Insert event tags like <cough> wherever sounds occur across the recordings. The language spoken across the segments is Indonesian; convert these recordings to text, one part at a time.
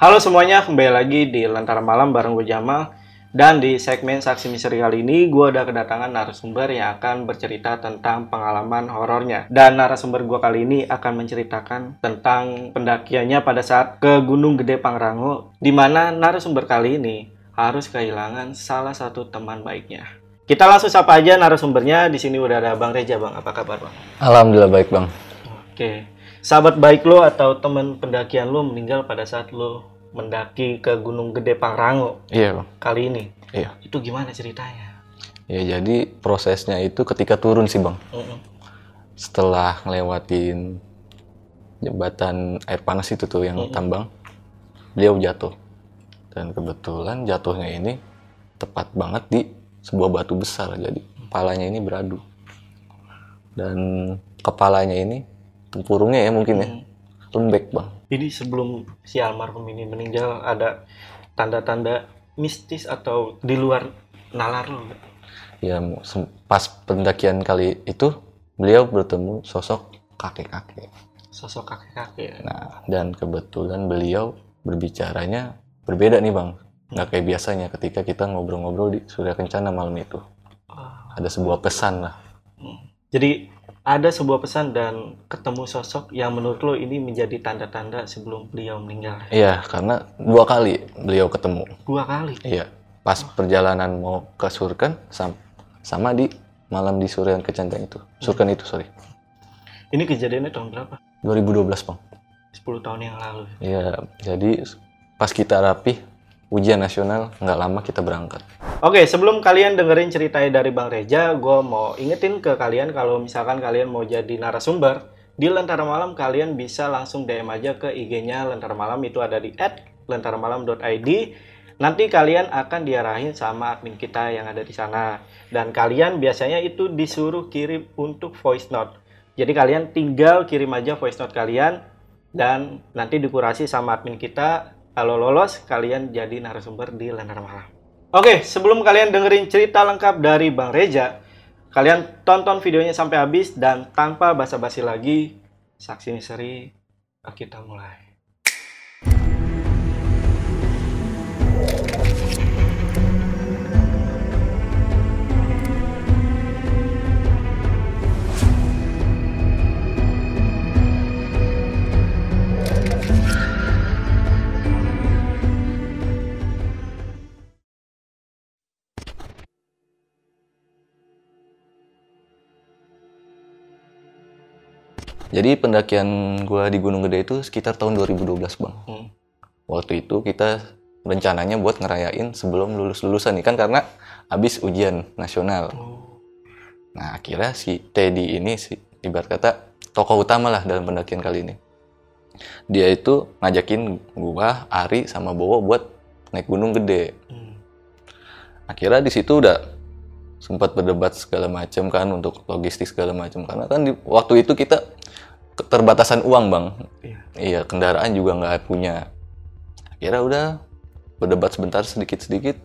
Halo semuanya, kembali lagi di Lentera Malam bareng gue Jamal Dan di segmen Saksi Misteri kali ini, gue udah kedatangan narasumber yang akan bercerita tentang pengalaman horornya Dan narasumber gue kali ini akan menceritakan tentang pendakiannya pada saat ke Gunung Gede Pangrango Di mana narasumber kali ini harus kehilangan salah satu teman baiknya kita langsung sapa aja narasumbernya. Di sini udah ada Bang Reja, Bang. Apa kabar, Bang? Alhamdulillah baik bang. Oke. Sahabat baik lo atau teman pendakian lo meninggal pada saat lo mendaki ke Gunung Gede Pangrango Iya bang. kali ini. Iya. Itu gimana ceritanya? Ya jadi prosesnya itu ketika turun sih bang. Mm-mm. Setelah ngelewatin jembatan air panas itu tuh yang tambang, beliau jatuh. Dan kebetulan jatuhnya ini tepat banget di sebuah batu besar. Jadi kepalanya ini beradu. Dan kepalanya ini tempurungnya ya mungkin ya lembek bang. Ini sebelum si almarhum ini meninggal ada tanda-tanda mistis atau di luar nalar lo nggak? Ya pas pendakian kali itu beliau bertemu sosok kakek-kakek. Sosok kakek-kakek. Nah, dan kebetulan beliau berbicaranya berbeda nih bang. Nggak kayak biasanya ketika kita ngobrol-ngobrol di Surya Kencana malam itu. Ah. Ada sebuah pesan lah. Jadi ada sebuah pesan dan ketemu sosok yang menurut lo ini menjadi tanda-tanda sebelum beliau meninggal. Iya, karena dua kali beliau ketemu. Dua kali. Iya, pas perjalanan mau ke Surken sam- sama di malam di Surya Kencana itu. Surken itu, sorry. Ini kejadiannya tahun berapa? 2012 bang. 10 tahun yang lalu. Iya, jadi pas kita rapih, ujian nasional, nggak lama kita berangkat. Oke, sebelum kalian dengerin ceritanya dari Bang Reja, gue mau ingetin ke kalian kalau misalkan kalian mau jadi narasumber, di Lentera Malam kalian bisa langsung DM aja ke IG-nya Lentera Malam, itu ada di @lentaramalam.id. Nanti kalian akan diarahin sama admin kita yang ada di sana. Dan kalian biasanya itu disuruh kirim untuk voice note. Jadi kalian tinggal kirim aja voice note kalian, dan nanti dikurasi sama admin kita. Kalau lolos, kalian jadi narasumber di Lentera Malam. Oke, sebelum kalian dengerin cerita lengkap dari Bang Reja, kalian tonton videonya sampai habis dan tanpa basa-basi lagi, saksi misteri kita mulai. Jadi pendakian gua di Gunung Gede itu sekitar tahun 2012 bang. Hmm. Waktu itu kita rencananya buat ngerayain sebelum lulus-lulusan nih kan karena habis ujian nasional. Oh, Nah akhirnya si Teddy ini si ibarat kata tokoh utama lah dalam pendakian kali ini. Dia itu ngajakin gua, Ari sama Bowo buat naik Gunung Gede. hmm. Akhirnya di situ udah sempat berdebat segala macam kan untuk logistik segala macam karena kan di waktu itu kita keterbatasan uang bang. Iya. Iya kendaraan juga nggak punya. Akhirnya udah berdebat sebentar sedikit-sedikit.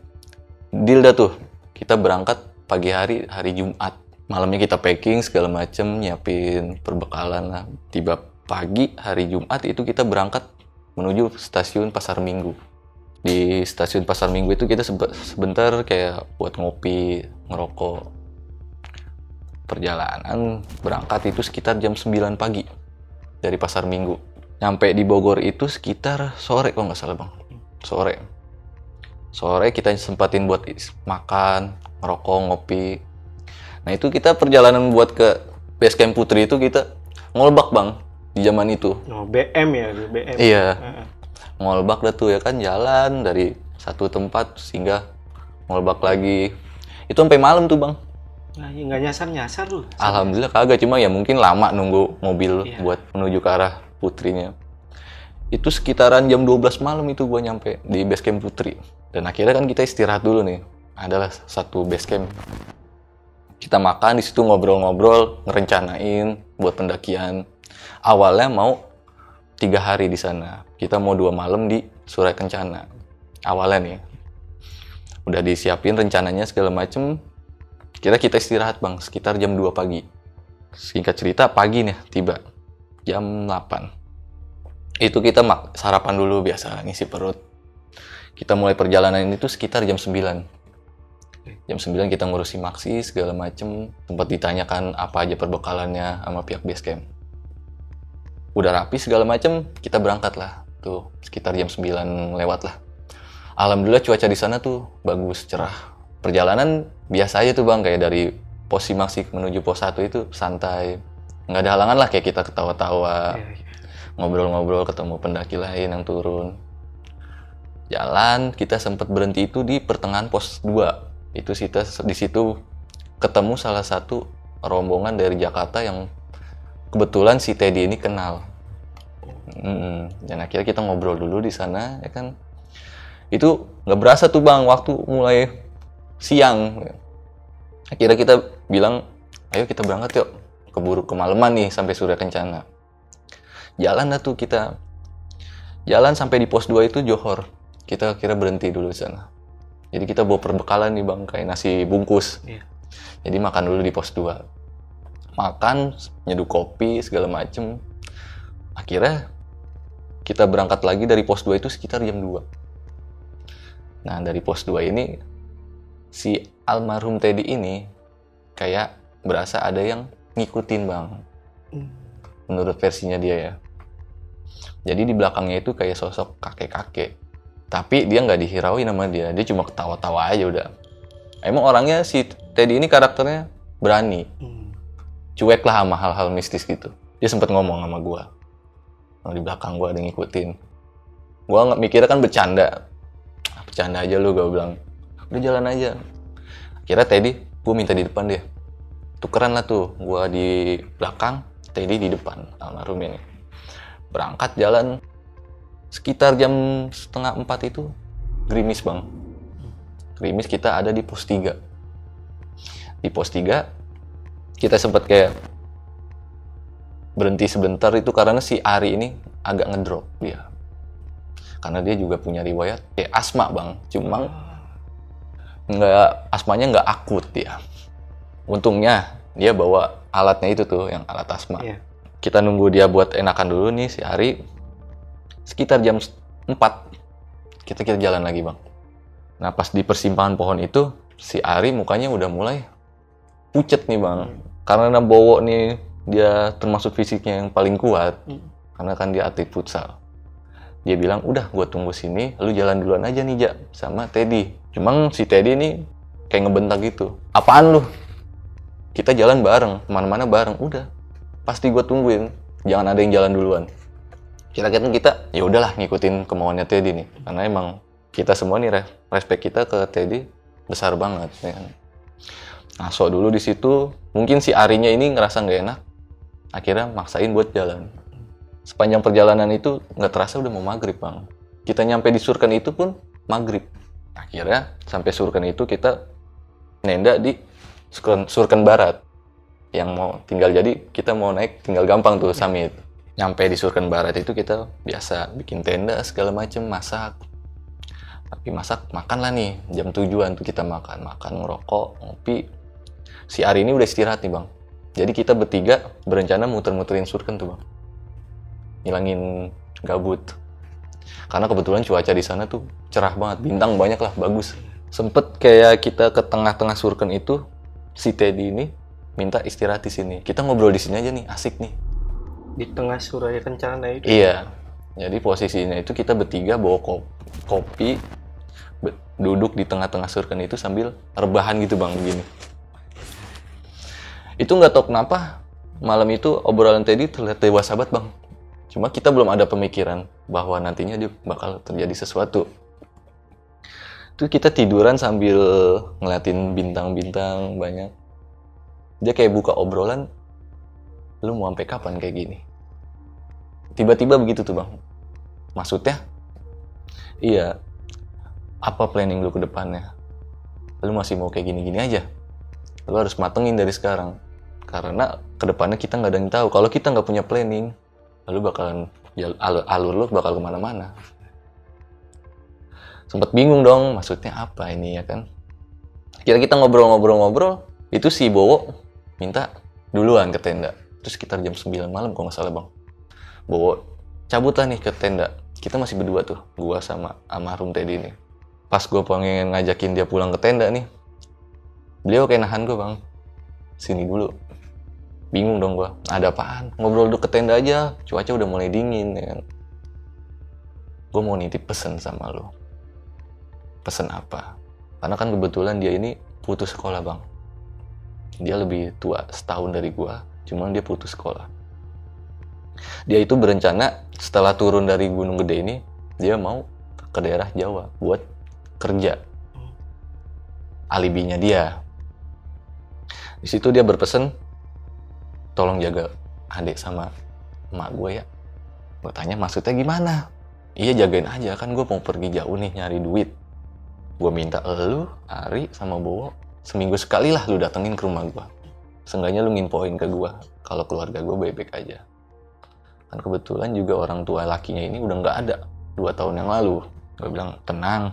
Deal dah tuh. Kita berangkat pagi hari hari Jumat. Malamnya kita packing segala macem, nyiapin perbekalan lah. Tiba pagi hari Jumat itu kita berangkat menuju stasiun Pasar Minggu. Di stasiun Pasar Minggu itu kita sebe- sebentar kayak buat ngopi, ngerokok. Perjalanan berangkat itu sekitar jam 9 pagi dari Pasar Minggu. Nyampe di Bogor itu sekitar sore kalau nggak salah bang. Sore. Sore kita sempatin buat makan, ngerokok, ngopi. Nah itu kita perjalanan buat ke base camp Putri itu kita ngolbak bang di zaman itu. Oh, BM ya, BM. Iya. Ngolbak dah tuh ya kan jalan dari satu tempat sehingga ngolbak lagi. Itu sampai malam tuh bang. Nah, ya nggak nyasar-nyasar lu. Alhamdulillah kagak cuma ya mungkin lama nunggu mobil Iya. buat menuju ke arah putrinya. itu sekitaran jam 12 malam itu gue nyampe di base camp Putri dan akhirnya kan kita istirahat dulu nih adalah satu base camp kita makan di situ ngobrol-ngobrol ngerencanain buat pendakian awalnya mau tiga hari di sana kita mau dua malam di Surai Kencana. Awalnya nih udah disiapin rencananya segala macem. Kira kita istirahat bang. Sekitar jam 2 pagi. Singkat cerita pagi nih tiba. Jam 8 itu kita mak sarapan dulu biasa ngisi perut. Kita mulai perjalanan itu sekitar jam 9 jam 9 kita ngurusi maksi segala macem. Sempat ditanyakan apa aja perbekalannya sama pihak base camp udah rapi segala macem. Kita berangkat lah tuh sekitar jam 9 lewat lah. Alhamdulillah cuaca di sana tuh bagus cerah. Perjalanan biasa aja tuh bang. Kayak dari pos Simaksi menuju pos 1 itu santai. Nggak ada halangan lah kayak kita ketawa-tawa Iya, iya. ngobrol-ngobrol ketemu pendaki lain yang turun. Jalan kita sempat berhenti itu di pertengahan pos 2 itu kita di situ ketemu salah satu rombongan dari Jakarta yang kebetulan si Teddy ini kenal Mm-mm. dan akhirnya kita ngobrol dulu di sana ya kan? Itu nggak berasa tuh bang waktu mulai siang. Akhirnya kita bilang ayo kita berangkat yuk. Keburu kemalaman nih sampai Surya Kencana. Jalan dah tuh kita. Jalan sampai di pos 2 itu Johor. Kita kira berhenti dulu di sana. Jadi kita bawa perbekalan nih bang kayak nasi bungkus. Iya. jadi makan dulu di pos 2 makan nyeduh kopi segala macem akhirnya kita berangkat lagi dari pos 2 itu sekitar jam 2 nah dari pos 2 ini si almarhum Teddy ini kayak berasa ada yang ngikutin bang. Hmm. menurut versinya dia ya. Jadi di belakangnya itu kayak sosok kakek-kakek. Tapi dia nggak dihirauin sama dia. Dia cuma ketawa-tawa aja udah. Emang orangnya si Teddy ini karakternya berani. Hmm. cuek lah sama hal-hal mistis gitu. Dia sempet ngomong sama gua. "Oh, di belakang gua ada yang ngikutin. Gua nggak mikirnya kan bercanda. "Ah, bercanda aja lu gua bilang. Udah jalan aja. Kira Teddy gua minta di depan dia. Tukeran lah tuh gua di belakang Teddy di depan almarhum ini. Berangkat jalan sekitar jam setengah empat itu gerimis bang. Gerimis kita ada di pos 3 di pos 3 kita sempat kayak berhenti sebentar itu karena si Ari ini agak ngedrop dia. Karena dia juga punya riwayat kayak asma bang. Cuma nggak asmanya nggak akut dia. Untungnya dia bawa alatnya itu tuh yang alat asma. Iya. kita nunggu dia buat enakan dulu nih si Ari. Sekitar jam 4 kita kita jalan lagi bang. Nah pas di persimpangan pohon itu si Ari mukanya udah mulai pucet nih bang. Karena Bowo nih dia termasuk fisiknya yang paling kuat Hmm. karena kan dia atlet futsal. Dia bilang udah gue tunggu sini lu jalan duluan aja nih Ja sama Teddy. Cuma si Teddy ini kayak ngebentak gitu apaan lu? Kita jalan bareng ke mana-mana bareng. Udah pasti gue tungguin jangan ada yang jalan duluan. Kira-kira kita ya udahlah ngikutin kemauannya Teddy nih. Karena emang kita semua nih re- respect kita ke Teddy besar banget ya kan. nah so dulu di situ mungkin si Arinya ini ngerasa nggak enak akhirnya maksain buat jalan. Sepanjang perjalanan itu nggak terasa udah mau maghrib bang. Kita nyampe di Surken itu pun maghrib. Akhirnya sampai Surken itu kita nenda di Surken, Surken Barat. Yang mau tinggal jadi kita mau naik tinggal gampang tuh summit nyampe di Surken Barat itu kita biasa bikin tenda segala macem masak. Tapi masak makan lah nih. Jam tujuan tuh kita makan. Makan ngerokok ngopi. Si Ari ini udah istirahat nih bang jadi kita bertiga berencana muter-muterin Surken tuh bang ngilangin gabut karena kebetulan cuaca di sana tuh cerah banget bintang banyak lah bagus sempet kayak kita ke tengah-tengah Surken itu si Teddy ini minta istirahat di sini kita ngobrol di sini aja nih asik nih Di tengah Suraya Kencana itu. Iya. Jadi posisinya itu kita bertiga bawa ko- kopi, duduk di tengah-tengah surken itu sambil rebahan gitu bang begini. Itu nggak tahu kenapa malam itu obrolan Teddy terlihat dewasa banget bang. Cuma kita belum ada pemikiran bahwa nantinya dia bakal terjadi sesuatu. Itu kita tiduran sambil ngeliatin bintang-bintang banyak. Dia kayak buka obrolan, lu mau sampai kapan kayak gini? tiba-tiba begitu tuh bang maksudnya iya apa planning lu ke depannya lu masih mau kayak gini-gini aja lu harus matengin dari sekarang karena ke depannya kita nggak ada yang tahu. Kalau kita nggak punya planning lalu bakalan ya, alur, alur lu bakal ke mana-mana. Sempet bingung dong maksudnya apa ini ya kan? Kira kita ngobrol-ngobrol-ngobrol itu si Bowo minta duluan ke tenda. Terus sekitar jam 9 malam kalau nggak salah bang. Bowo cabut lah nih ke tenda. Kita masih berdua tuh gua sama almarhum Teddy ini pas gue pengen ngajakin dia pulang ke tenda nih beliau kayak nahan gue bang. Sini dulu bingung dong gue ada apaan? Ngobrol dulu ke tenda aja cuaca udah mulai dingin ya kan? Gue mau nitip pesen sama lo pesen apa? Karena kan kebetulan dia ini putus sekolah bang. Dia lebih tua setahun dari gue cuman dia putus sekolah. Dia itu berencana setelah turun dari Gunung Gede ini dia mau ke daerah Jawa buat kerja. Alibinya dia. Di situ dia berpesan tolong jaga adik sama emak gue ya. Gue tanya maksudnya gimana? Iya jagain aja. Kan gue mau pergi jauh nih nyari duit. Gue minta lu Ari sama Bowo seminggu sekali lah lu datengin ke rumah gue seenggaknya lu nginfoin ke gue kalau keluarga gue baik-baik aja. Kan kebetulan juga orang tua lakinya ini udah nggak ada dua tahun yang lalu. Gue bilang tenang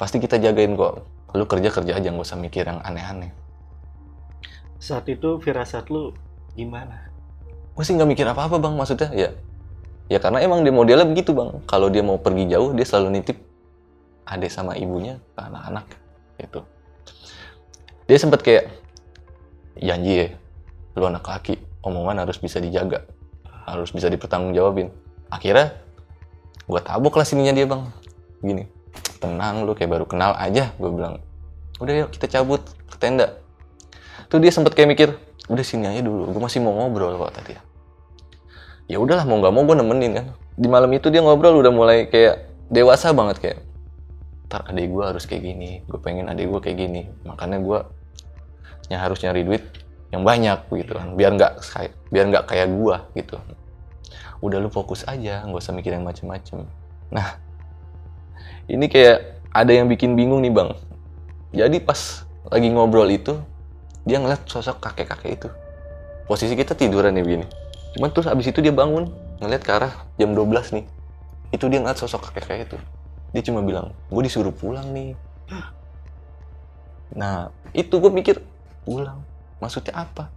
pasti kita jagain kok. Lu kerja kerja aja nggak usah mikir yang aneh-aneh. Saat itu firasat lu gimana? Gue sih nggak mikir apa-apa bang maksudnya ya ya karena emang dia modelnya begitu bang. Kalau dia mau pergi jauh dia selalu nitip adik sama ibunya ke anak-anak gitu. Dia sempet kayak janji ya lu anak laki omongan harus bisa dijaga harus bisa dipertanggungjawabin. Akhirnya gue tabok lah sininya dia bang. Gini tenang lu kayak baru kenal aja gue bilang. Udah yuk kita cabut ke tenda tuh dia sempet kayak mikir udah sini aja dulu gue masih mau ngobrol kok tadi ya. Ya udahlah mau nggak mau gue nemenin kan. Di malam itu dia ngobrol udah mulai kayak dewasa banget kayak ntar adik gue harus kayak gini gue pengen adik gue kayak gini makanya gue ya harus nyari duit yang banyak gitu kan. Biar nggak biar nggak kayak gue gitu. Udah lu fokus aja nggak usah mikir yang macem-macem. Nah ini kayak ada yang bikin bingung nih bang. Jadi pas lagi ngobrol itu dia ngeliat sosok kakek-kakek itu. Posisi kita tiduran nih begini. Cuman terus abis itu dia bangun ngeliat ke arah jam 12 nih. Itu dia ngeliat sosok kakek-kakek itu. Dia cuma bilang gue disuruh pulang nih. <gasps> Nah itu gue mikir pulang? Maksudnya apa?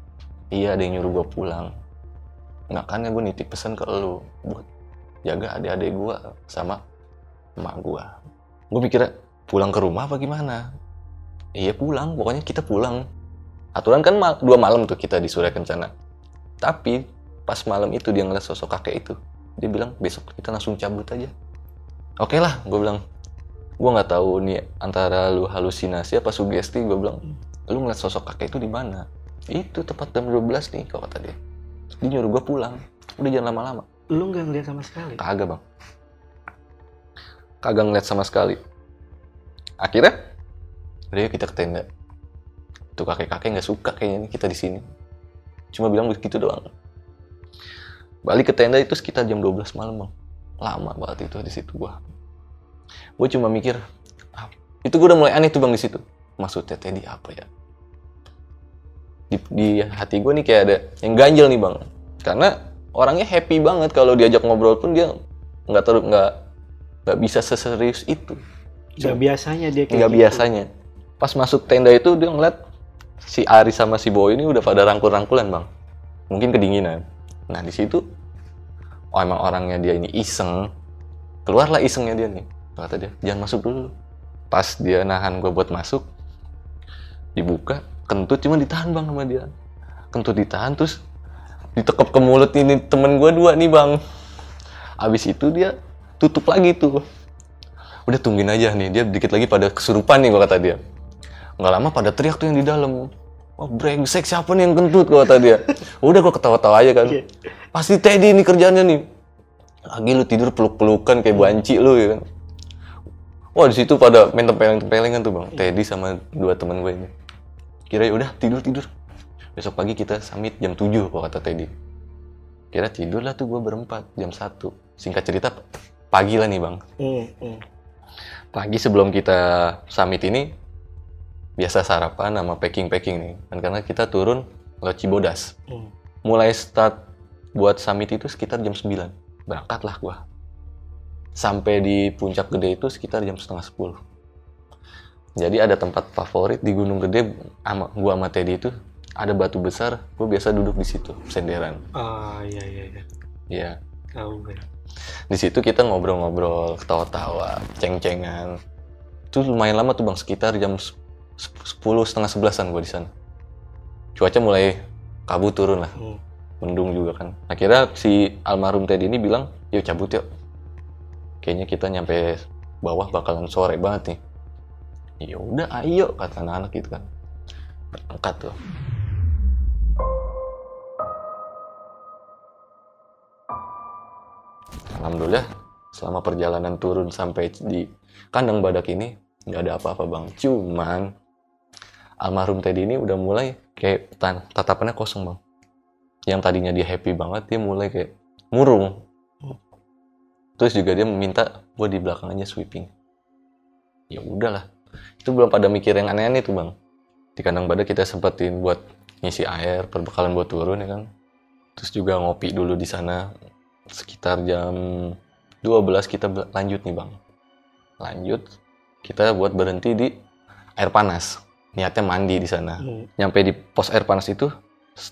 Iya ada yang nyuruh gue pulang. Makanya gue nitip pesan ke lu buat jaga adik-adik gue sama emak gua. Gue mikirnya pulang ke rumah apa gimana? Iya pulang. Pokoknya kita pulang aturan kan mal dua malam tuh kita di Surya Kencana. Tapi pas malam itu dia ngeliat sosok kakek itu dia bilang besok kita langsung cabut aja. Oke okay lah gue bilang gue nggak tahu nih antara lu halusinasi apa sugesti. Gue bilang lu ngeliat sosok kakek itu di mana? Itu tepat jam 12 nih kok kata dia. Dia nyuruh gue pulang. Udah jangan lama-lama. Lu nggak ngeliat sama sekali? Kagak bang. Kagak ngeliat sama sekali. Akhirnya udah yuk kita ke tenda tuh kakek-kakek nggak suka kayaknya nih kita di sini. Cuma bilang begitu doang. Balik ke tenda itu sekitar jam 12 malam bang. Lama banget itu di situ gua. Gue cuma mikir ah, itu gue udah mulai aneh tuh bang di situ. Maksudnya Teddy apa ya? Di, di hati gue nih kayak ada yang ganjel nih bang. Karena orangnya happy banget kalau diajak ngobrol pun dia nggak terus nggak nggak bisa seserius itu. Nggak biasanya dia kayak nggak gitu. biasanya. Pas masuk tenda itu dia ngeliat si Ari sama si Boy ini udah pada rangkul-rangkulan bang. Mungkin kedinginan. Nah di situ oh emang orangnya dia ini iseng. Keluarlah isengnya dia nih kata dia. Jangan masuk dulu. Pas dia nahan gue buat masuk dibuka kentut cuma ditahan bang sama dia. Kentut ditahan terus ditekep ke mulut ini temen gue dua nih bang. Abis itu dia tutup lagi tuh. Udah tungguin aja nih dia dikit lagi pada kesurupan nih gua kata dia nggak lama pada teriak tuh yang di dalam. Oh brengsek siapa nih yang kentut gua kata dia. Udah gua ketawa-tawa aja kan. Iya. pasti Teddy ini kerjanya nih. Lagi lu tidur peluk-pelukan kayak banci lu ya kan. Wah di situ pada main tempeleng-tempelengan tuh bang. Teddy sama dua teman gue ini. Kira ya udah tidur tidur. Besok pagi kita summit jam 7 kok kata Teddy. Kira tidur lah tuh gue berempat jam 1 singkat cerita pagi lah nih bang. Hmm, hmm. pagi sebelum kita summit ini biasa sarapan sama packing packing nih. Kan karena kita turun ke Cibodas. Hmm. mulai start buat summit itu sekitar jam 9 berangkatlah gua. Sampai di puncak gede itu sekitar jam setengah 10 jadi ada tempat favorit di Gunung Gede sama gua sama Teddy itu ada batu besar gua biasa duduk di situ senderan. Ah, iya iya iya. ya Tahu gue. di situ kita ngobrol-ngobrol ketawa-tawa ceng-cengan. Itu lumayan lama tuh bang sekitar jam sepuluh setengah sebelasan gua di sana. Cuaca mulai kabut turun lah. Hmm. mendung juga kan. Akhirnya si almarhum Teddy ini bilang yuk cabut yuk. Kayaknya kita nyampe bawah bakalan sore banget nih. Ya udah ayo kata anak-anak gitu kan. Berangkat tuh. Alhamdulillah selama perjalanan turun sampai di kandang badak ini nggak ada apa-apa bang. Cuman almarhum Teddy ini udah mulai kayak tatapannya kosong bang. Yang tadinya dia happy banget dia mulai kayak murung. Terus juga dia meminta gue di belakang aja sweeping. Ya udahlah. Itu belum pada mikir yang aneh-aneh tuh bang. Di kandang badak kita sempetin buat ngisi air perbekalan buat turun ya kan? Terus juga ngopi dulu di sana. Sekitar jam 12 kita lanjut nih bang. Lanjut kita buat berhenti di air panas niatnya mandi di sana. Hmm. nyampe di pos air panas itu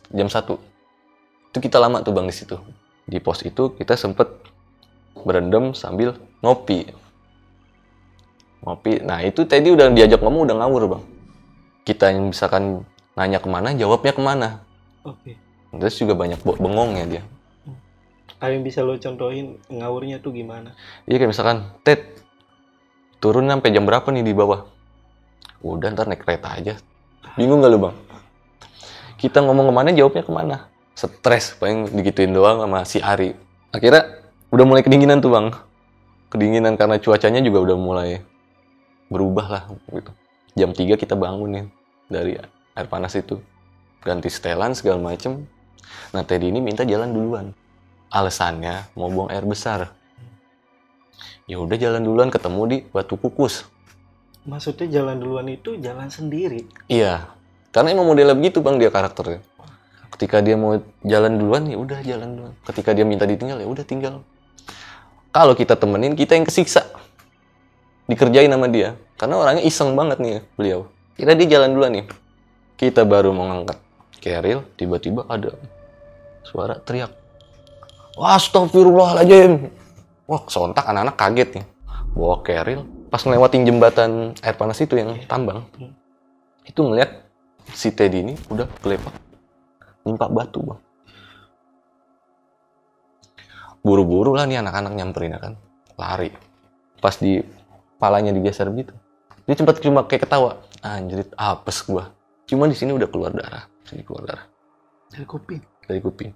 jam 1 itu kita lama tuh bang di situ. Di pos itu kita sempet berendam sambil ngopi. Ngopi. Nah itu tadi udah diajak ngomong udah ngawur bang. Kita yang misalkan nanya ke mana jawabnya ke mana. Oke. terus juga banyak bo- bengongnya dia. Ada yang bisa lo contohin ngawurnya tuh gimana? iya kayak misalkan Ted turun sampai jam berapa nih di bawah udah ntar naik kereta aja. Bingung gak lu bang? Kita ngomong ke mana jawabnya ke mana? Stres paling digituin doang sama si Ari. Akhirnya udah mulai kedinginan tuh bang. Kedinginan karena cuacanya juga udah mulai berubah lah gitu. Jam 3 kita bangun nih dari air panas itu. Ganti setelan segala macem. Nah Teddy ini minta jalan duluan. Alasannya mau buang air besar. Ya udah jalan duluan ketemu di batu kukus Maksudnya jalan duluan itu jalan sendiri. Iya, karena emang modelnya begitu bang dia karakternya. Ketika dia mau jalan duluan ya udah jalan duluan. Ketika dia minta ditinggal ya udah tinggal. Kalau kita temenin kita yang kesiksa, dikerjain sama dia. Karena orangnya iseng banget nih beliau. Kira dia jalan duluan nih. Kita baru mau ngangkat keril, tiba-tiba ada suara teriak. Wah, astagfirullahaladzim. Wah, sontak anak-anak kaget nih. Bawa keril, pas ngelewatin jembatan air panas itu yang tambang, itu ngeliat si Teddy ini udah kelepak nimpa batu bang. Buru-buru lah nih anak-anak nyamperin ya kan? Lari. Pas di palanya digeser gitu dia sempat cuma kayak ketawa anjrit apes gua. Cuma di sini udah keluar darah sini keluar darah. Dari kuping. dari kuping.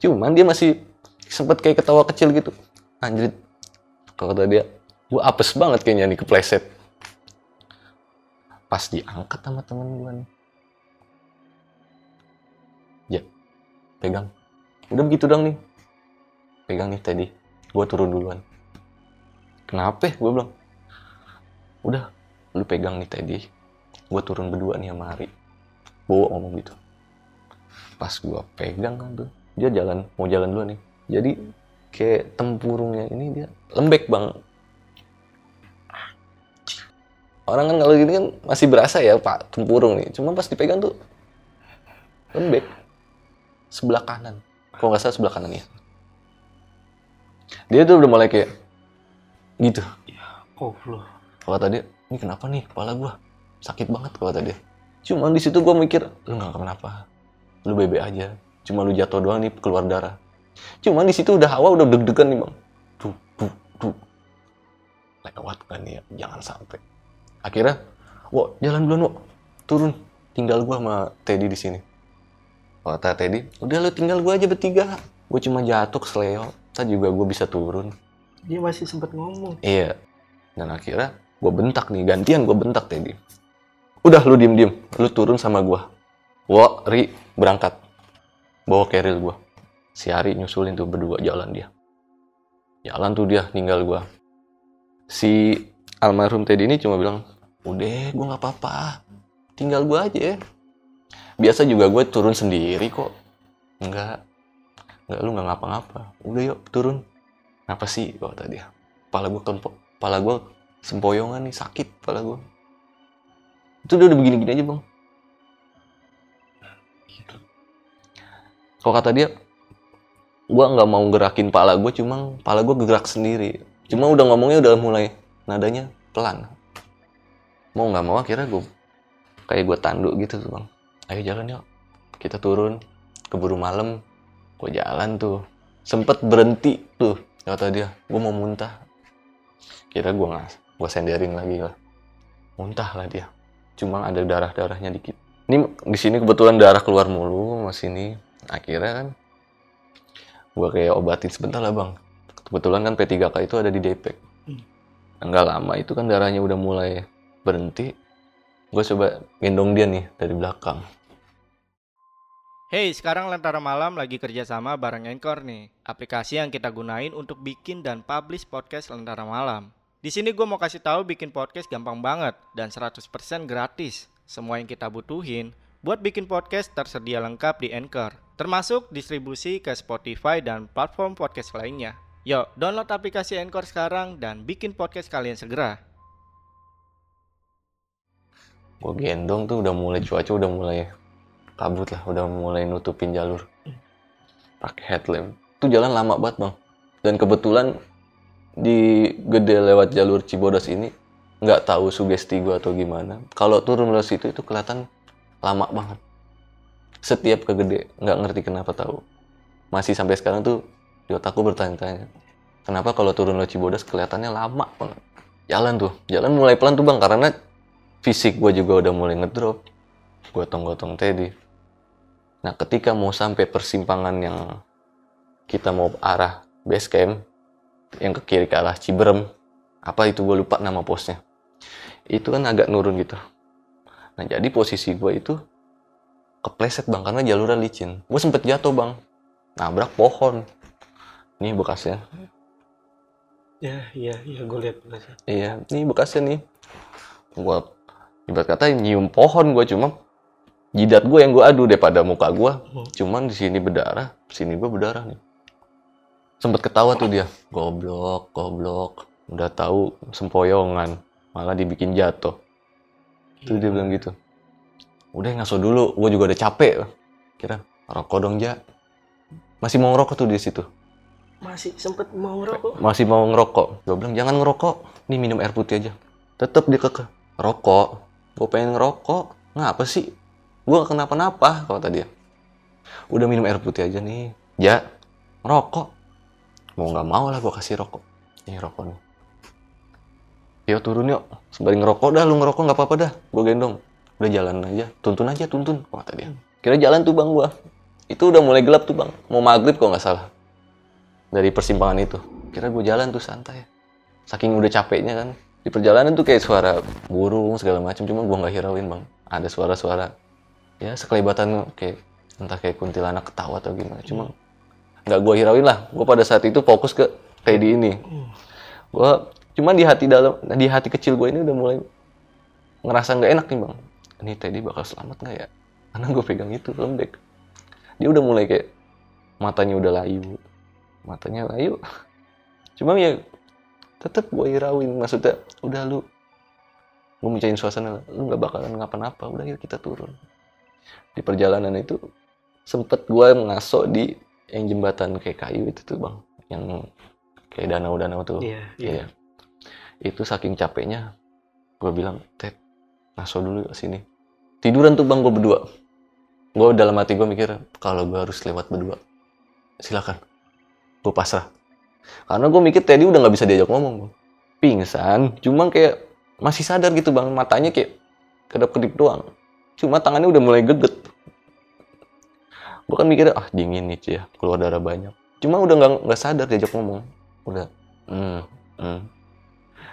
Cuman dia masih sempat kayak ketawa kecil gitu. Anjrit kalau kata dia gua apes banget kayaknya nih kepleset. Pas diangkat sama temen gua nih. Ya pegang. Udah begitu dong nih. Pegang nih tadi gua turun duluan. Kenapa gua bilang udah lu pegang nih tadi gua turun berdua nih sama Ari. Bawa ngomong gitu. Pas gua pegang kan tuh dia jalan mau jalan dulu nih. Jadi kayak tempurungnya ini dia lembek bang orang kan kalau gini kan masih berasa ya pak tempurung nih. Cuma pas dipegang tuh lembek. Sebelah kanan. Kalau nggak salah sebelah kanan ya. Dia tuh udah mulai kayak gitu. Oh, loh. kalau tadi ini kenapa nih kepala gua? Sakit banget kalau tadi cuman di situ gua mikir lu nggak kenapa. Lu bebe aja. Cuma lu jatuh doang nih keluar darah. Cuman di situ udah hawa udah deg-degan nih bang. Tuh tuh tuh. Lewat kan ya jangan sampai akhirnya wah jalan duluan wah turun tinggal gua sama Teddy di sini kata Teddy udah lu tinggal gua aja bertiga gua cuma jatuh kesleo tadi juga gua bisa turun Dia masih sempat ngomong. Iya. Dan akhirnya gue bentak nih, gantian gue bentak Teddy. Udah lu diem-diem, lu turun sama gue. Wo, Ri, berangkat. Bawa keril gue. Si Ari nyusulin tuh berdua jalan dia. jalan tuh dia tinggal gua si almarhum Teddy ini cuma bilang udah gue nggak apa-apa. Tinggal gua aja biasa juga gue turun sendiri kok. Enggak enggak lu nggak ngapa-ngapa. Udah yuk turun. Apa sih? Kata dia. Kepala gue kempok kepala gue sempoyongan nih sakit kepala gue itu udah begini-gini aja bang. Kalau kata dia gue nggak mau gerakin pala gue cuma pala gue gerak sendiri. Cuma udah ngomongnya udah mulai nadanya pelan. Mau nggak mau akhirnya gue kayak gue tanduk gitu tuh bang. Ayo jalan yuk. Kita turun keburu malam gue jalan tuh. Sempet berhenti tuh kata dia. Gue mau muntah. Kira gue nggak gue senderin lagi lah. Muntah lah dia. Cuma ada darah darahnya dikit. Ini di sini kebetulan darah keluar mulu mas ini. Akhirnya kan gue kayak obatin sebentar lah bang. Kebetulan kan P3K itu ada di Depek enggak lama itu kan darahnya udah mulai berhenti gue coba gendong dia nih dari belakang Hey, sekarang Lentera Malam lagi kerjasama bareng Anchor nih, aplikasi yang kita gunain untuk bikin dan publish podcast Lentera Malam. Di sini gue mau kasih tahu bikin podcast gampang banget dan 100% gratis. Semua yang kita butuhin buat bikin podcast tersedia lengkap di Anchor, termasuk distribusi ke Spotify dan platform podcast lainnya. Yuk, download aplikasi Anchor sekarang dan bikin podcast kalian segera. gue gendong tuh udah mulai cuaca udah mulai kabut lah udah mulai nutupin jalur. Pakai headlamp. Itu jalan lama banget bang. Dan kebetulan di gede lewat jalur Cibodas ini nggak tahu sugesti gue atau gimana. Kalau turun lewat situ itu kelihatan lama banget. Setiap ke gede nggak ngerti kenapa tahu. Masih sampai sekarang tuh di otakku bertanya-tanya kenapa kalau turun lewat Cibodas kelihatannya lama banget? Jalan tuh jalan mulai pelan tuh bang karena fisik gue juga udah mulai ngedrop. Gotong-gotong Teddy. Nah ketika mau sampai persimpangan yang kita mau arah base camp yang ke kiri ke arah Ciberem apa itu gue lupa nama posnya. Itu kan agak nurun gitu. Nah jadi posisi gue itu kepleset bang karena jalurnya licin. Gue sempet jatuh bang. Nabrak pohon ini bekasnya Ya, iya, iya, gue lihat bekasnya. iya ini bekasnya nih. Gue ibarat kata nyium pohon gue cuma jidat gue yang gue adu daripada muka gue Hmm. cuman di sini berdarah sini gue berdarah nih. Sempet ketawa tuh dia. Goblok goblok. Udah tahu sempoyongan malah dibikin jatuh. Itu dia bilang gitu. Udah ngaso dulu. Gue juga udah capek. Kira rokok dong ja. Masih mau ngerokok tuh di situ Masih sempet mau ngerokok. masih mau ngerokok. Gue bilang jangan ngerokok. Nih minum air putih aja. Tetep dia keke rokok? Gue pengen ngerokok. Ngapa sih? Gue gak kenapa-napa kata dia. Udah minum air putih aja nih. Ya ngerokok. Mau nggak mau lah gue kasih rokok. Ini rokok nih. Yuk turun yuk. Sembari ngerokok dah. Lu ngerokok nggak apa-apa dah. Gue gendong. Udah jalan aja. Tuntun aja tuntun kata dia. Kira jalan tuh bang gue itu udah mulai gelap tuh bang. Mau maghrib kok nggak salah dari persimpangan itu. Kira gue jalan tuh santai. Saking udah capeknya kan. Di perjalanan tuh kayak suara burung segala macam cuma gue nggak hirauin bang. Ada suara-suara. Ya sekelibatan kayak entah kayak kuntilanak ketawa atau gimana. Cuma nggak gue hirauin lah. Gue pada saat itu fokus ke Teddy ini. Gue cuma di hati dalam di hati kecil gue ini udah mulai ngerasa nggak enak nih bang. Ini Teddy bakal selamat nggak ya? Karena gue pegang itu lembek. Dia udah mulai kayak matanya udah layu matanya layu cuma ya tetep gue hirauin maksudnya udah lu gue mencain suasana lu nggak bakalan ngapa-napa udah yuk kita turun. Di perjalanan itu sempet gue ngaso di yang jembatan kayak kayu itu tuh bang. Yang kayak danau-danau tuh. Iya, Iya. itu saking capeknya gue bilang Ted ngaso dulu ke sini. Tiduran tuh bang gue berdua. Gue dalam hati gue mikir kalau gue harus lewat berdua silakan gue pasrah. Karena gue mikir Teddy udah nggak bisa diajak ngomong bang. Pingsan cuma kayak masih sadar gitu bang. Matanya kayak kedap kedip doang. Cuma tangannya udah mulai geget. Gue kan mikirnya ah dingin nih ya. Keluar darah banyak. Cuma udah nggak nggak sadar diajak ngomong. Udah hmm, hmm.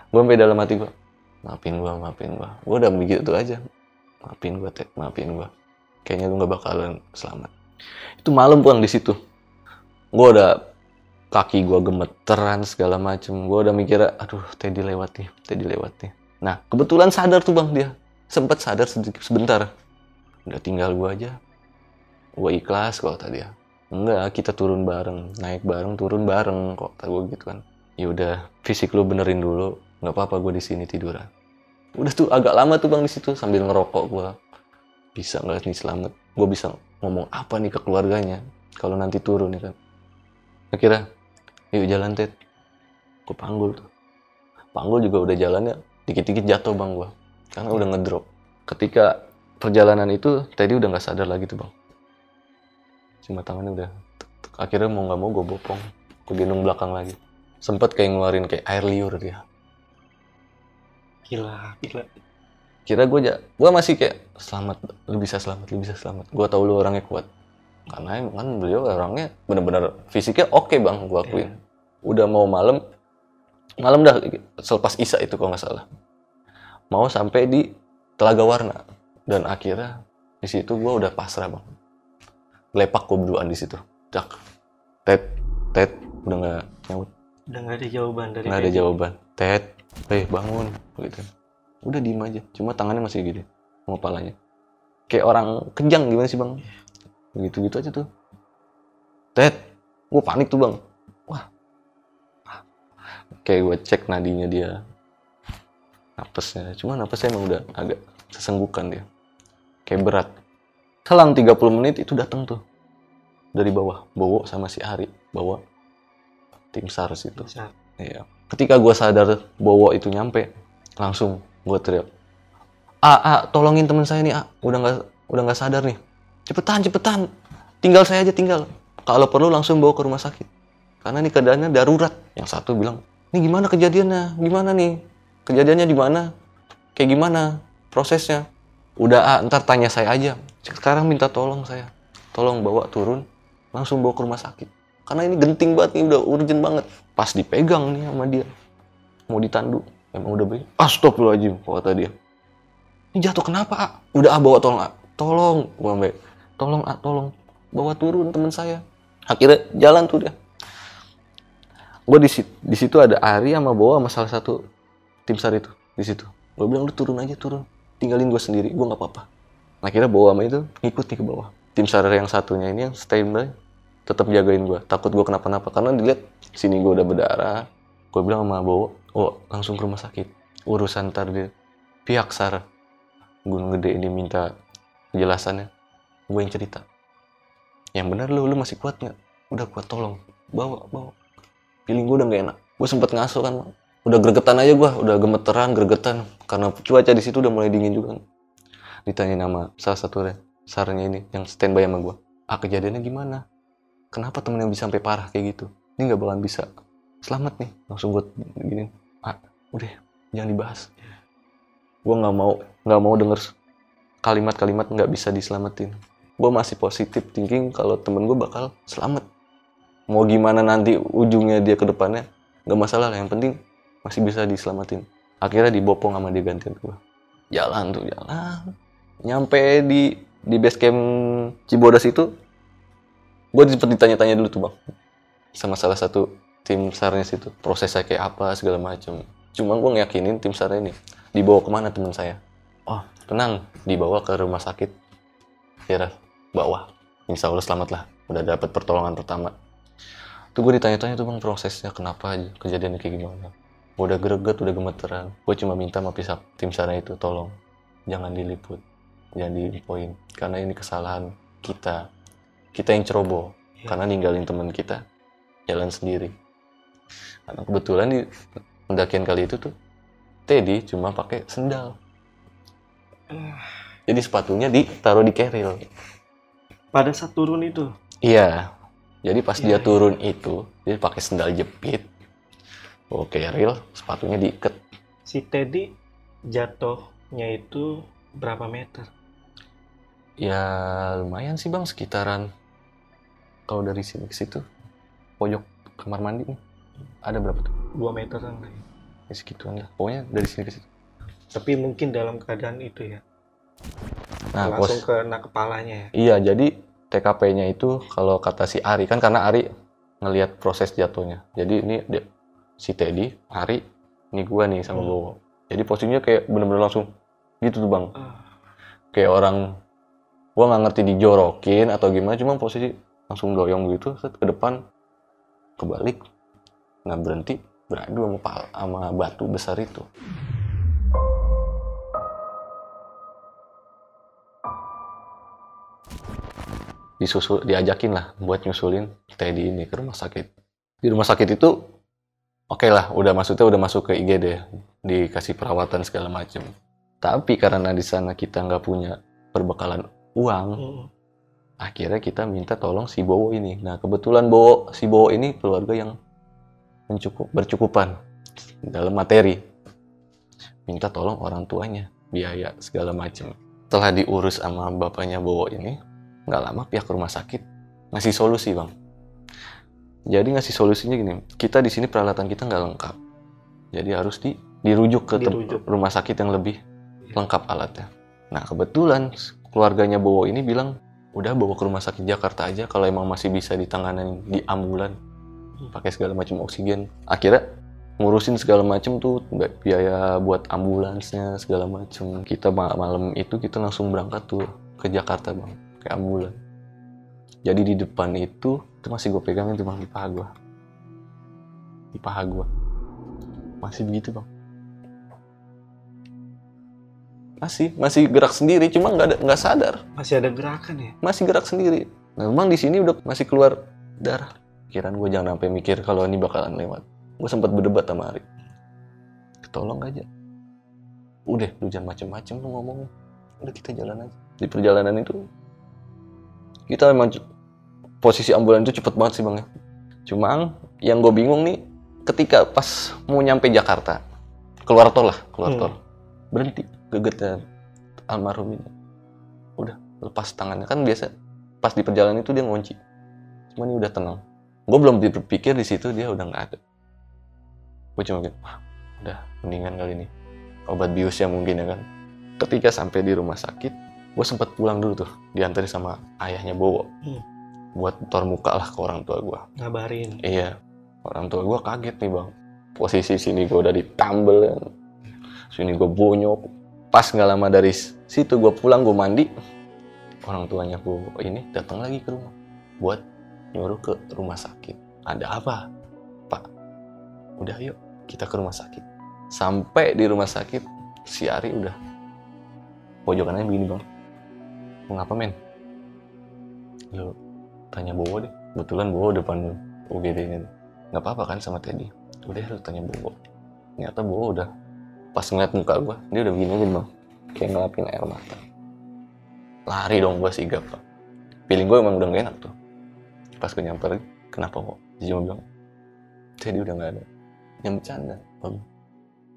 gue sampai dalam hati gue maafin gue maafin gue gue udah begitu aja. Maafin gue Ted. Maafin gue kayaknya lu nggak bakalan selamat. Itu malam pulang di situ. Gue udah kaki gua gemeteran segala macem. Gua udah mikir aduh Teddy lewat nih Teddy lewat nih. Nah kebetulan sadar tuh bang dia. Sempat sadar sedikit sebentar. Udah tinggal gua aja. Gua ikhlas kok tadi ya enggak kita turun bareng. Naik bareng turun bareng kok kata gua gitu kan. Ya udah fisik lu benerin dulu. Nggak apa-apa gua di sini tiduran. Udah tuh agak lama tuh bang di situ sambil ngerokok gua. Bisa nggak nih selamat? Gua bisa ngomong apa nih ke keluarganya kalau nanti turun ya kan. Akhirnya yuk jalan Ted. Gue panggul tuh. Panggul juga udah jalannya dikit-dikit jatuh bang gua. Karena udah ngedrop. Ketika perjalanan itu tadi udah nggak sadar lagi tuh bang. Cuma tangannya udah tuk, tuk. akhirnya mau nggak mau gue bopong. Gue gendong belakang lagi. Sempet kayak ngeluarin kayak air liur dia. Gila, gila. kira gue ja gue masih kayak selamat lu bisa selamat lu bisa selamat. Gue tahu lu orangnya kuat. Karena emang kan beliau orangnya bener-bener fisiknya oke bang gue akuin udah mau malam malam dah selepas isa itu kalau nggak salah. Mau sampai di telaga warna. Dan akhirnya di situ gue udah pasrah bang. Lepak gue berduaan di situ. Dak tet tet udah nggak nyaut. Udah nggak ada jawaban dari nggak ada jawaban. Tet eh bangun gitu. Udah diem aja cuma tangannya masih gini sama kepalanya. Kayak orang kejang gimana sih bang? Begitu gitu aja tuh. Tet gue panik tuh bang kayak gue cek nadinya dia napasnya cuma napasnya emang udah agak sesenggukan dia kayak berat selang 30 menit itu datang tuh dari bawah Bowo sama si Ari bawa tim SARS itu Bisa. Iya. Ketika gue sadar Bowo itu nyampe, langsung gue teriak, A, A, tolongin teman saya nih, A. Udah nggak udah nggak sadar nih. Cepetan, cepetan. Tinggal saya aja tinggal. Kalau perlu langsung bawa ke rumah sakit. Karena ini keadaannya darurat. Yang satu bilang, ini gimana kejadiannya? Gimana nih? Kejadiannya di mana? Kayak gimana prosesnya? Udah, A, ntar tanya saya aja. Sekarang minta tolong saya. Tolong bawa turun, langsung bawa ke rumah sakit. Karena ini genting banget nih, udah urgent banget. Pas dipegang nih sama dia. Mau ditandu. Emang udah begini. Astagfirullahaladzim, kata dia. Ini jatuh kenapa, A? Udah, A, bawa tolong, A. Tolong, sampai. Tolong, A, tolong. Bawa turun teman saya. Akhirnya jalan tuh dia. Gue di situ, di situ ada Ari sama Bawa sama salah satu tim SAR itu di situ. Gue bilang lu turun aja turun, tinggalin gue sendiri, gue nggak apa-apa. Akhirnya Bawa sama itu ngikut nih ke bawah. Tim SAR yang satunya ini yang standby tetap jagain gue takut gue kenapa-napa karena dilihat sini gue udah berdarah. Gue bilang sama Bowo oh langsung ke rumah sakit. Urusan ntar di pihak SAR Gunung Gede ini minta penjelasannya. Gue yang cerita. Yang benar lu lu masih kuat nggak? Udah kuat tolong. Bawa bawa feeling gue udah gak enak. Gue sempet ngaso kan udah gregetan aja gue udah gemeteran gregetan. Karena cuaca di situ udah mulai dingin juga kan. ditanya nama salah satu sarnya ini yang standby sama gue ah kejadiannya gimana? Kenapa temen yang bisa sampai parah kayak gitu? Ini nggak bakalan bisa. Selamat nih. Langsung gue gini ah udah jangan dibahas. Gue nggak mau nggak mau denger kalimat-kalimat nggak bisa diselamatin. Gue masih positif thinking kalau temen gue bakal selamat mau gimana nanti ujungnya dia ke depannya nggak masalah lah yang penting masih bisa diselamatin. Akhirnya dibopong sama dia gantian gue jalan tuh jalan. Nyampe di di base camp Cibodas itu gue sempet ditanya-tanya dulu tuh bang sama salah satu tim sarnya situ. Prosesnya kayak apa segala macam cuma gue ngeyakinin tim sar ini dibawa ke mana teman saya? Oh. Tenang dibawa ke rumah sakit. Daerah bawah. Insya Allah selamat lah udah dapat pertolongan pertama tuh gue ditanya-tanya tuh bang prosesnya kenapa aja kejadiannya kayak gimana. Gue udah greget udah gemeteran. Gue cuma minta sama pihak tim sarnya itu tolong jangan diliput jangan diinfoin. Karena ini kesalahan kita. Kita yang ceroboh. Iya. karena ninggalin teman kita jalan sendiri. Karena kebetulan di pendakian kali itu tuh Teddy cuma pakai sendal. Jadi sepatunya ditaruh di keril. Pada saat turun itu. iya jadi pas Iya, dia iya. turun itu dia pakai sendal jepit bawa keril sepatunya diikat Si Teddy jatuhnya itu berapa meter? ya lumayan sih bang sekitaran kalau dari sini ke situ pojok kamar mandi nih ada berapa tuh 2 meteran kali. ya segituan lah pokoknya dari sini ke situ Tapi mungkin dalam keadaan itu ya. nah pos langsung kena kepalanya ya. Iya, jadi TKP-nya itu kalau kata si Ari kan karena Ari ngelihat proses jatuhnya. Jadi ini dia, si Teddy, Hari, ini gua nih sama Hmm. Bowo. Jadi posisinya kayak bener-bener langsung gitu tuh bang. Ah. Kayak orang gua nggak ngerti dijorokin atau gimana, cuma posisi langsung doyong gitu, set ke depan, kebalik, nggak berhenti, beradu sama, sama batu besar itu. Disusul diajakin lah buat nyusulin Teddy ini ke rumah sakit. Di rumah sakit itu oke lah, udah maksudnya udah masuk ke IGD, dikasih perawatan segala macem. Tapi karena di sana kita nggak punya perbekalan uang, Hmm. akhirnya kita minta tolong si Bowo ini. Nah kebetulan Bowo, si Bowo ini keluarga yang mencukup, bercukupan dalam materi. Minta tolong orang tuanya, biaya segala macem. Setelah diurus sama bapaknya Bowo ini, nggak lama pihak rumah sakit ngasih solusi bang. Jadi ngasih solusinya gini, kita di sini peralatan kita nggak lengkap, jadi harus di, dirujuk ke Dirujuk. rumah sakit yang lebih lengkap alatnya. Nah kebetulan keluarganya Bowo ini bilang udah bawa ke rumah sakit Jakarta aja kalau emang masih bisa ditangani di ambulan pakai segala macam oksigen. Akhirnya ngurusin segala macam tuh bi- biaya buat ambulansnya segala macam. Kita ma- malam itu kita langsung berangkat tuh ke Jakarta bang, ke ambulan. Jadi di depan itu itu masih gue pegangin tuh bang di paha gue, di paha gue masih begitu bang. Masih, masih gerak sendiri, cuma nggak ada nggak sadar Masih ada gerakan ya? masih gerak sendiri. Nah, memang di sini udah masih keluar darah. Pikiran gue jangan sampai mikir kalau ini bakalan lewat. Gue sempat berdebat sama Ari. Tolong aja. Udah, lu jangan macem-macem lu ngomong. Udah kita jalan aja. Di perjalanan itu kita memang posisi ambulan itu cepet banget sih bang ya. Cuma yang gue bingung nih ketika pas mau nyampe Jakarta keluar tol lah, keluar Hmm. tol berhenti gegetnya almarhum ini. Udah lepas tangannya kan biasa pas di perjalanan itu dia ngunci cuma ini udah tenang gue belum berpikir di situ dia udah nggak ada gue cuma gitu wah udah mendingan kali ini obat biusnya mungkin ya kan ketika sampai di rumah sakit gue sempat pulang dulu tuh diantarin sama ayahnya Bowo. Hmm. buat tor muka lah ke orang tua gue Ngabarin. iya orang tua gue kaget nih bang. Posisi sini gue udah ditambel kan. sini gue bonyok. Pas nggak lama dari situ gue pulang gue mandi orang tuanya gue ini datang lagi ke rumah buat nyuruh ke rumah sakit. Ada apa? Pak udah yuk kita ke rumah sakit. Sampai di rumah sakit si Ari udah. Pojokannya begini bang mau ngapa men? Lu tanya Bowo deh. Kebetulan Bowo depan UGD ini nggak apa-apa kan sama Teddy? Udah lu tanya Bowo. Ternyata Bowo udah pas ngeliat muka gua dia udah begini aja bang. Kayak ngelapin air mata. Lari dong gua sigap pak. Feeling gua emang udah gak enak tuh. Pas gue nyamper kenapa kok? Dia cuma bilang Teddy udah nggak ada. Yang bercanda Bang.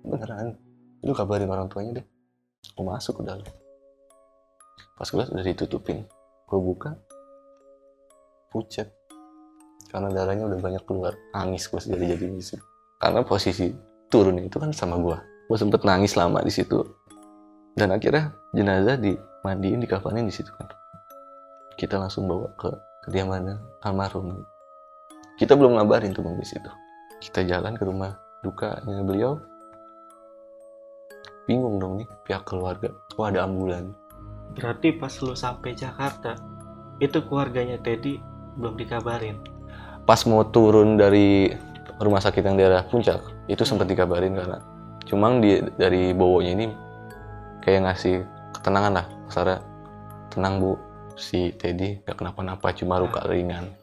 beneran? Lu kabarin orang tuanya deh. Gue masuk ke dalam pas gue udah ditutupin. Gue buka. Pucet. Karena darahnya udah banyak keluar. Nangis gue jadi jadi di situ karena posisi turun itu kan sama gue gue sempet nangis lama di situ. Dan akhirnya jenazah dimandiin dikafanin di situ kan. Kita langsung bawa ke kediaman almarhum. Kita belum ngabarin tuh bang di situ. Kita jalan ke rumah dukanya beliau. Bingung dong nih pihak keluarga. Oh ada ambulan Berarti pas lu sampai Jakarta, itu keluarganya Teddy belum dikabarin. pas mau turun dari rumah sakit yang daerah puncak itu sempat dikabarin karena cuma di dari bowonya ini kayak ngasih ketenangan lah Sarah. Tenang bu. Si Teddy gak kenapa-napa cuma luka ringan.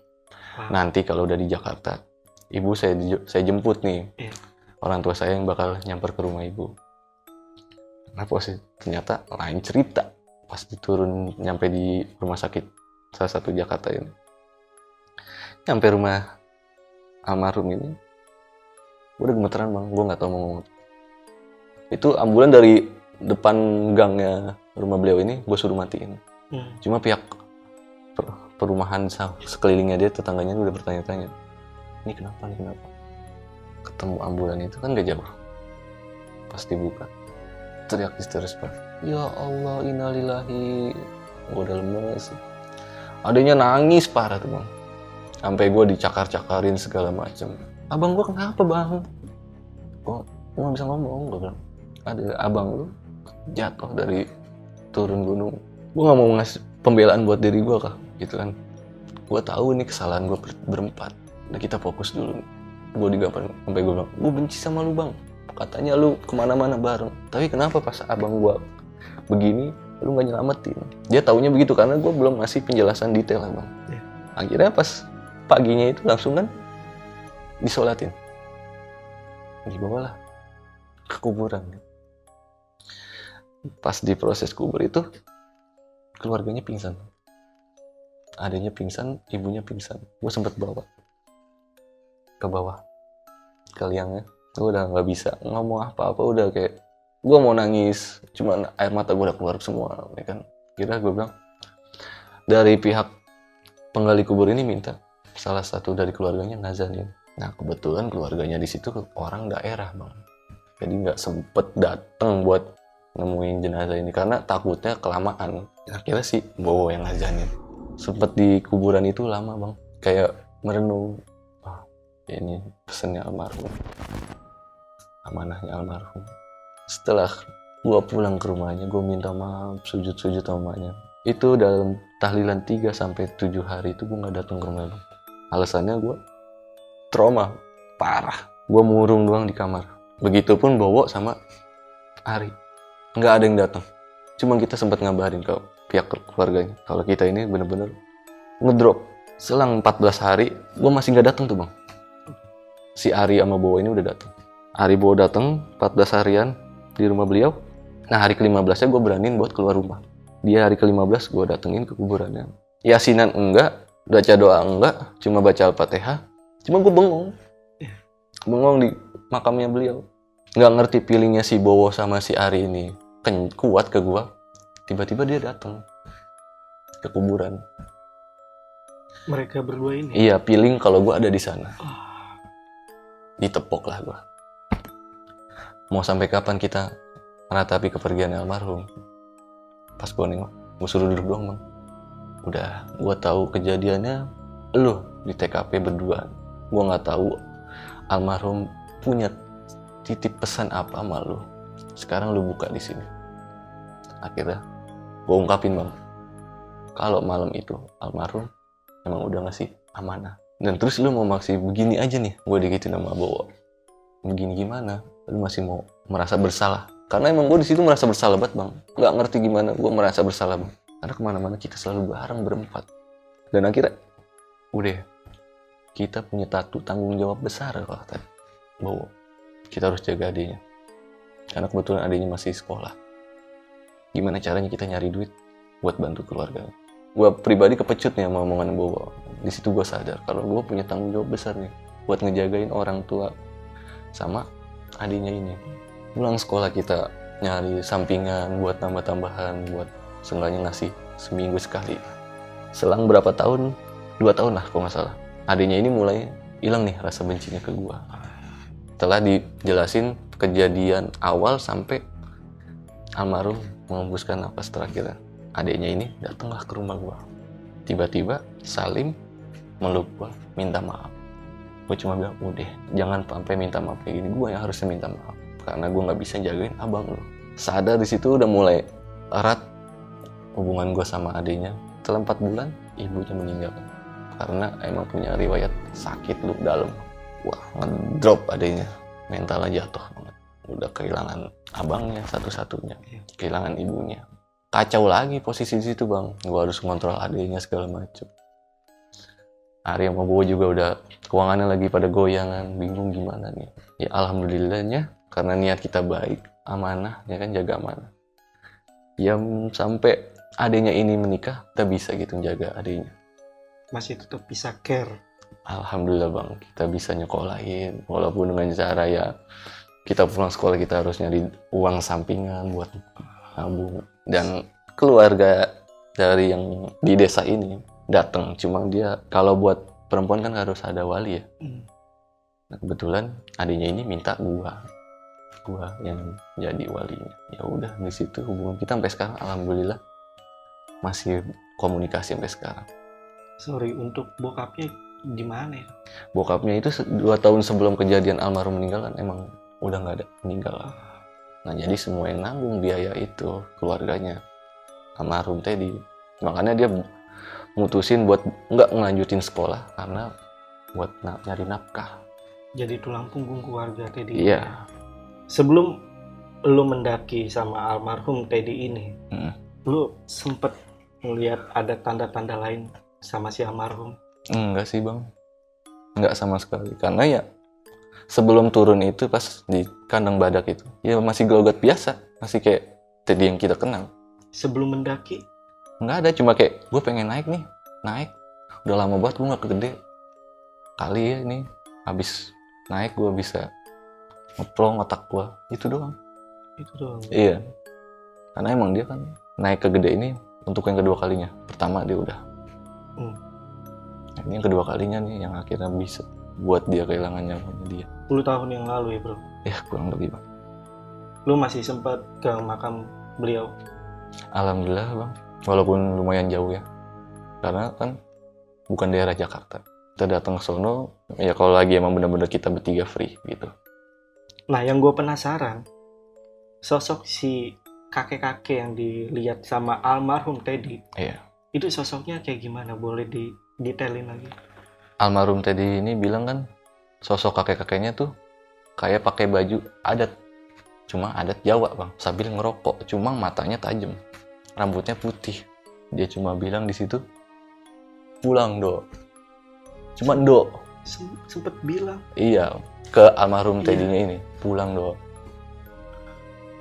Wah. nanti kalau udah di Jakarta ibu saya saya jemput nih. Iya. orang tua saya yang bakal nyamper ke rumah ibu. Nah posisi ternyata lain cerita pas diturun nyampe di rumah sakit salah satu Jakarta ini. Nyampe rumah almarhum ini gue udah gemeteran bang. Gue nggak tahu mau ngomong itu ambulan dari depan gangnya rumah beliau ini gue suruh matiin. Hmm. cuma pihak per- perumahan sekelilingnya dia tetangganya udah bertanya-tanya ini kenapa nih kenapa? Ketemu ambulan itu kan gak jauh. Pas dibuka teriak histeris pak ya Allah innalillahi. Gue udah lemes. Adanya nangis parah tuh bang. Sampai gue dicakar-cakarin segala macem. Abang gue kenapa bang? Gue nggak bisa ngomong? Gue bilang ada abang lu jatuh dari turun gunung. Gue nggak mau ngasih pembelaan buat diri gue kah gitu kan. Gue tahu ini kesalahan gue berempat. Udah kita fokus dulu. Gue digampar sampai gue bilang gue benci sama lu bang. Katanya lu ke mana-mana bareng. Tapi kenapa pas abang gue begini lu nggak nyelamatin. Dia taunya begitu karena gue belum ngasih penjelasan detail lah bang Iya. akhirnya pas paginya itu langsung kan disolatin. Dibawalah ke kuburan. Pas di proses kubur itu keluarganya pingsan. Adanya pingsan ibunya pingsan. Gue sempet bawa ke bawah ke liangnya. Gue udah nggak bisa ngomong apa-apa udah kayak gue mau nangis cuman air mata gue udah keluar semua ya kan? Kira gue bilang dari pihak penggali kubur ini minta salah satu dari keluarganya ngazanin nah kebetulan keluarganya di situ orang daerah bang. Jadi nggak sempet dateng buat nemuin jenazah ini karena takutnya kelamaan. Akhirnya sih bawa yang ngazanin sempet di kuburan itu lama bang. Kayak merenung ah ini pesannya almarhum. Amanahnya almarhum setelah gua pulang ke rumahnya gua minta maaf sujud-sujud sama emaknya. Itu dalam tahlilan 3 sampai 7 hari itu gua nggak datang ke rumah bang alasannya gua trauma parah. Gua murung doang di kamar. Begitupun Bowo sama Ari. Nggak ada yang datang. Cuma kita sempat ngabarin ke pihak keluarganya kalau kita ini bener-bener ngedrop. Selang 14 hari gua masih nggak datang tuh bang. Si Ari sama Bowo ini udah datang. Ari Bowo datang 14 harian di rumah beliau. Nah hari ke-15 nya gue beraniin buat keluar rumah. Dia hari ke-15 gue datengin ke kuburannya. Yasinan enggak, baca doa enggak, cuma baca Al-Fatihah. Cuma gue bengong. Bengong di makamnya beliau. Nggak ngerti feelingnya si Bowo sama si Ari ini. Ken kuat ke gue. Tiba-tiba dia datang ke kuburan. Mereka berdua ini. Iya, feeling kalau gue ada di sana. Ditepok lah gue. Mau sampai kapan kita meratapi kepergian almarhum? Pas gue nengok, gue suruh duduk doang bang. Udah, gue tahu kejadiannya lu di TKP berdua. Gue nggak tahu almarhum punya titip pesan apa sama lu. Sekarang lu buka di sini. Akhirnya gue ungkapin bang, kalau malam itu almarhum emang udah ngasih amanah. Dan terus lu mau maksi begini aja nih, gue digituin sama Bowo. Begini gimana? Lu masih mau merasa bersalah? Karena emang gue di situ merasa bersalah banget bang. Nggak ngerti gimana gue merasa bersalah bang. Karena ke mana-mana kita selalu bareng berempat. Dan akhirnya, udah kita punya tatu tanggung jawab besar kalau kata Bowo. Kita harus jaga adiknya. Karena kebetulan adiknya masih sekolah. Gimana caranya kita nyari duit buat bantu keluarga? Gue pribadi kepecut nih sama omongan Bowo. Di situ gue sadar kalau gue punya tanggung jawab besar nih buat ngejagain orang tua sama adiknya ini. Pulang sekolah kita nyari sampingan buat tambah-tambahan buat seenggaknya ngasih seminggu sekali. Selang berapa tahun? Dua tahun lah kalau nggak salah. Adiknya ini mulai hilang nih rasa bencinya ke gua. Setelah dijelasin kejadian awal sampai almarhum mengembuskan napas terakhir. Adiknya ini datanglah ke rumah gua. Tiba-tiba Salim meluk gua, minta maaf. Gue cuma bilang, udah, jangan sampai minta maaf kayak gini. Gue yang harusnya minta maaf. Karena gue nggak bisa jagain abang lo. Sadar di situ udah mulai erat hubungan gue sama adiknya. Setelah 4 bulan, ibunya meninggal. Karena emang punya riwayat sakit lu dalam. Wah, ngedrop adiknya. Mentalnya jatuh banget. Udah kehilangan abangnya satu-satunya. Kehilangan ibunya. Kacau lagi posisi di situ bang. Gue harus ngontrol adiknya segala macem. Sama Bowo juga udah keuangannya lagi pada goyangan, bingung gimana nih. Ya alhamdulillahnya karena niat kita baik, amanah, ya kan jaga amanah. Ya sampai adiknya ini menikah, kita bisa gitu jaga adiknya. Masih tetap bisa care. Alhamdulillah bang, kita bisa nyekolahin, walaupun dengan cara ya kita pulang sekolah kita harus nyari uang sampingan buat nabung dan keluarga dari yang di desa ini datang cuma dia kalau buat perempuan kan harus ada wali ya. Hmm. nah, kebetulan adiknya ini minta gua gua yang jadi walinya. Ya udah di situ hubungan kita sampai sekarang alhamdulillah masih komunikasi sampai sekarang. Sorry, untuk bokapnya Gimana ya? bokapnya itu dua tahun sebelum kejadian almarhum meninggal kan emang udah nggak ada meninggal nah jadi semua yang nanggung biaya itu keluarganya. Almarhum Teddy makanya dia mutusin buat nggak ngelanjutin sekolah karena buat na- nyari nafkah Jadi tulang punggung keluarga Teddy. iya Sebelum lu mendaki sama almarhum Teddy ini, Hmm. lu sempet ngelihat ada tanda-tanda lain sama si almarhum. enggak sih bang enggak sama sekali karena ya sebelum turun itu pas di kandang badak itu ya masih gelogat biasa masih kayak Teddy yang kita kenal Sebelum mendaki, nggak ada cuma kayak gue pengen naik nih naik. Udah lama banget gue nggak gede. Kali ya ini habis naik gue bisa ngeplong otak gue itu doang. Itu doang. iya. Karena emang dia kan naik ke gede ini untuk yang kedua kalinya. Pertama dia udah. Hmm. Nah, ini yang kedua kalinya nih yang akhirnya bisa buat dia kehilangan nyawanya dia. 10 tahun yang lalu ya bro. ya kurang lebih bang. Lu masih sempat ke makam beliau. alhamdulillah bang walaupun lumayan jauh ya. Karena kan bukan daerah Jakarta. Kita datang ke sono ya kalau lagi emang bener-bener kita bertiga free gitu. Nah yang gue penasaran, sosok si kakek-kakek yang dilihat sama almarhum Teddy, iya. itu sosoknya kayak gimana? Boleh di detailin lagi? almarhum Teddy ini bilang kan sosok kakek-kakeknya tuh kayak pakai baju adat. Cuma adat Jawa bang. Sambil ngerokok. Cuma matanya tajam rambutnya putih. Dia cuma bilang di situ pulang do cuma do Sem- sempet bilang. Iya ke almarhum Iya. Teddy-nya ini pulang do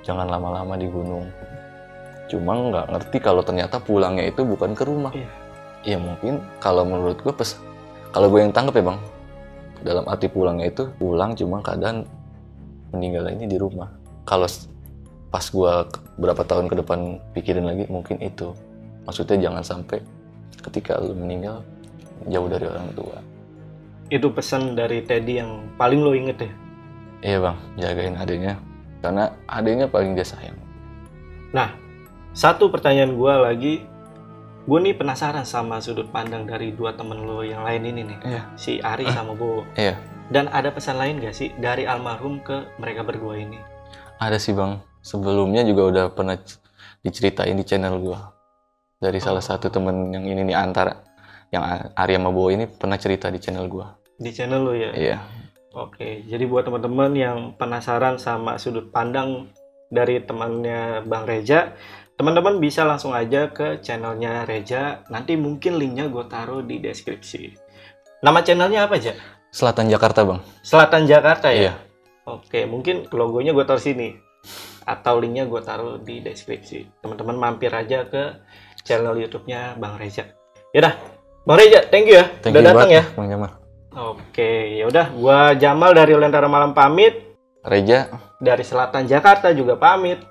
jangan lama-lama di gunung. Cuma nggak ngerti kalau ternyata pulangnya itu bukan ke rumah. Iya. iya mungkin kalau menurut gue pes kalau gue yang tangkap ya bang. Dalam arti pulangnya itu pulang cuma keadaan meninggal ini di rumah. Kalau pas gue berapa tahun ke depan pikirin lagi mungkin itu. Maksudnya jangan sampai ketika lu meninggal jauh dari orang tua. Itu pesan dari Teddy yang paling lo inget ya. iya bang. Jagain adiknya. Karena adiknya paling dia sayang. Satu pertanyaan gue lagi, gue nih penasaran sama sudut pandang dari dua temen lo yang lain ini nih, iya. Si Ari sama Bowo. iya. Dan ada pesan lain gak sih dari almarhum ke mereka berdua ini? Ada sih bang sebelumnya juga udah pernah diceritain di channel gua dari salah Oh. satu temen yang ini nih antara yang Arya sama Bowo ini pernah cerita di channel gua Di channel lo ya? iya Oke, jadi buat teman-teman yang penasaran sama sudut pandang dari temannya Bang Reja, teman-teman bisa langsung aja ke channelnya Reja. Nanti mungkin linknya gue taruh di deskripsi. Nama channelnya apa aja? Selatan Jakarta bang Selatan Jakarta ya? iya Oke, mungkin logonya gue taruh sini. Atau linknya gue taruh di deskripsi. Teman-teman mampir aja ke channel YouTube-nya Bang Reja. Yaudah, Bang Reja, thank you ya. thank Udah datang ya. Bang Jamal Oke, yaudah. Gua Jamal dari Lentera Malam pamit. Reja Dari Selatan Jakarta juga pamit.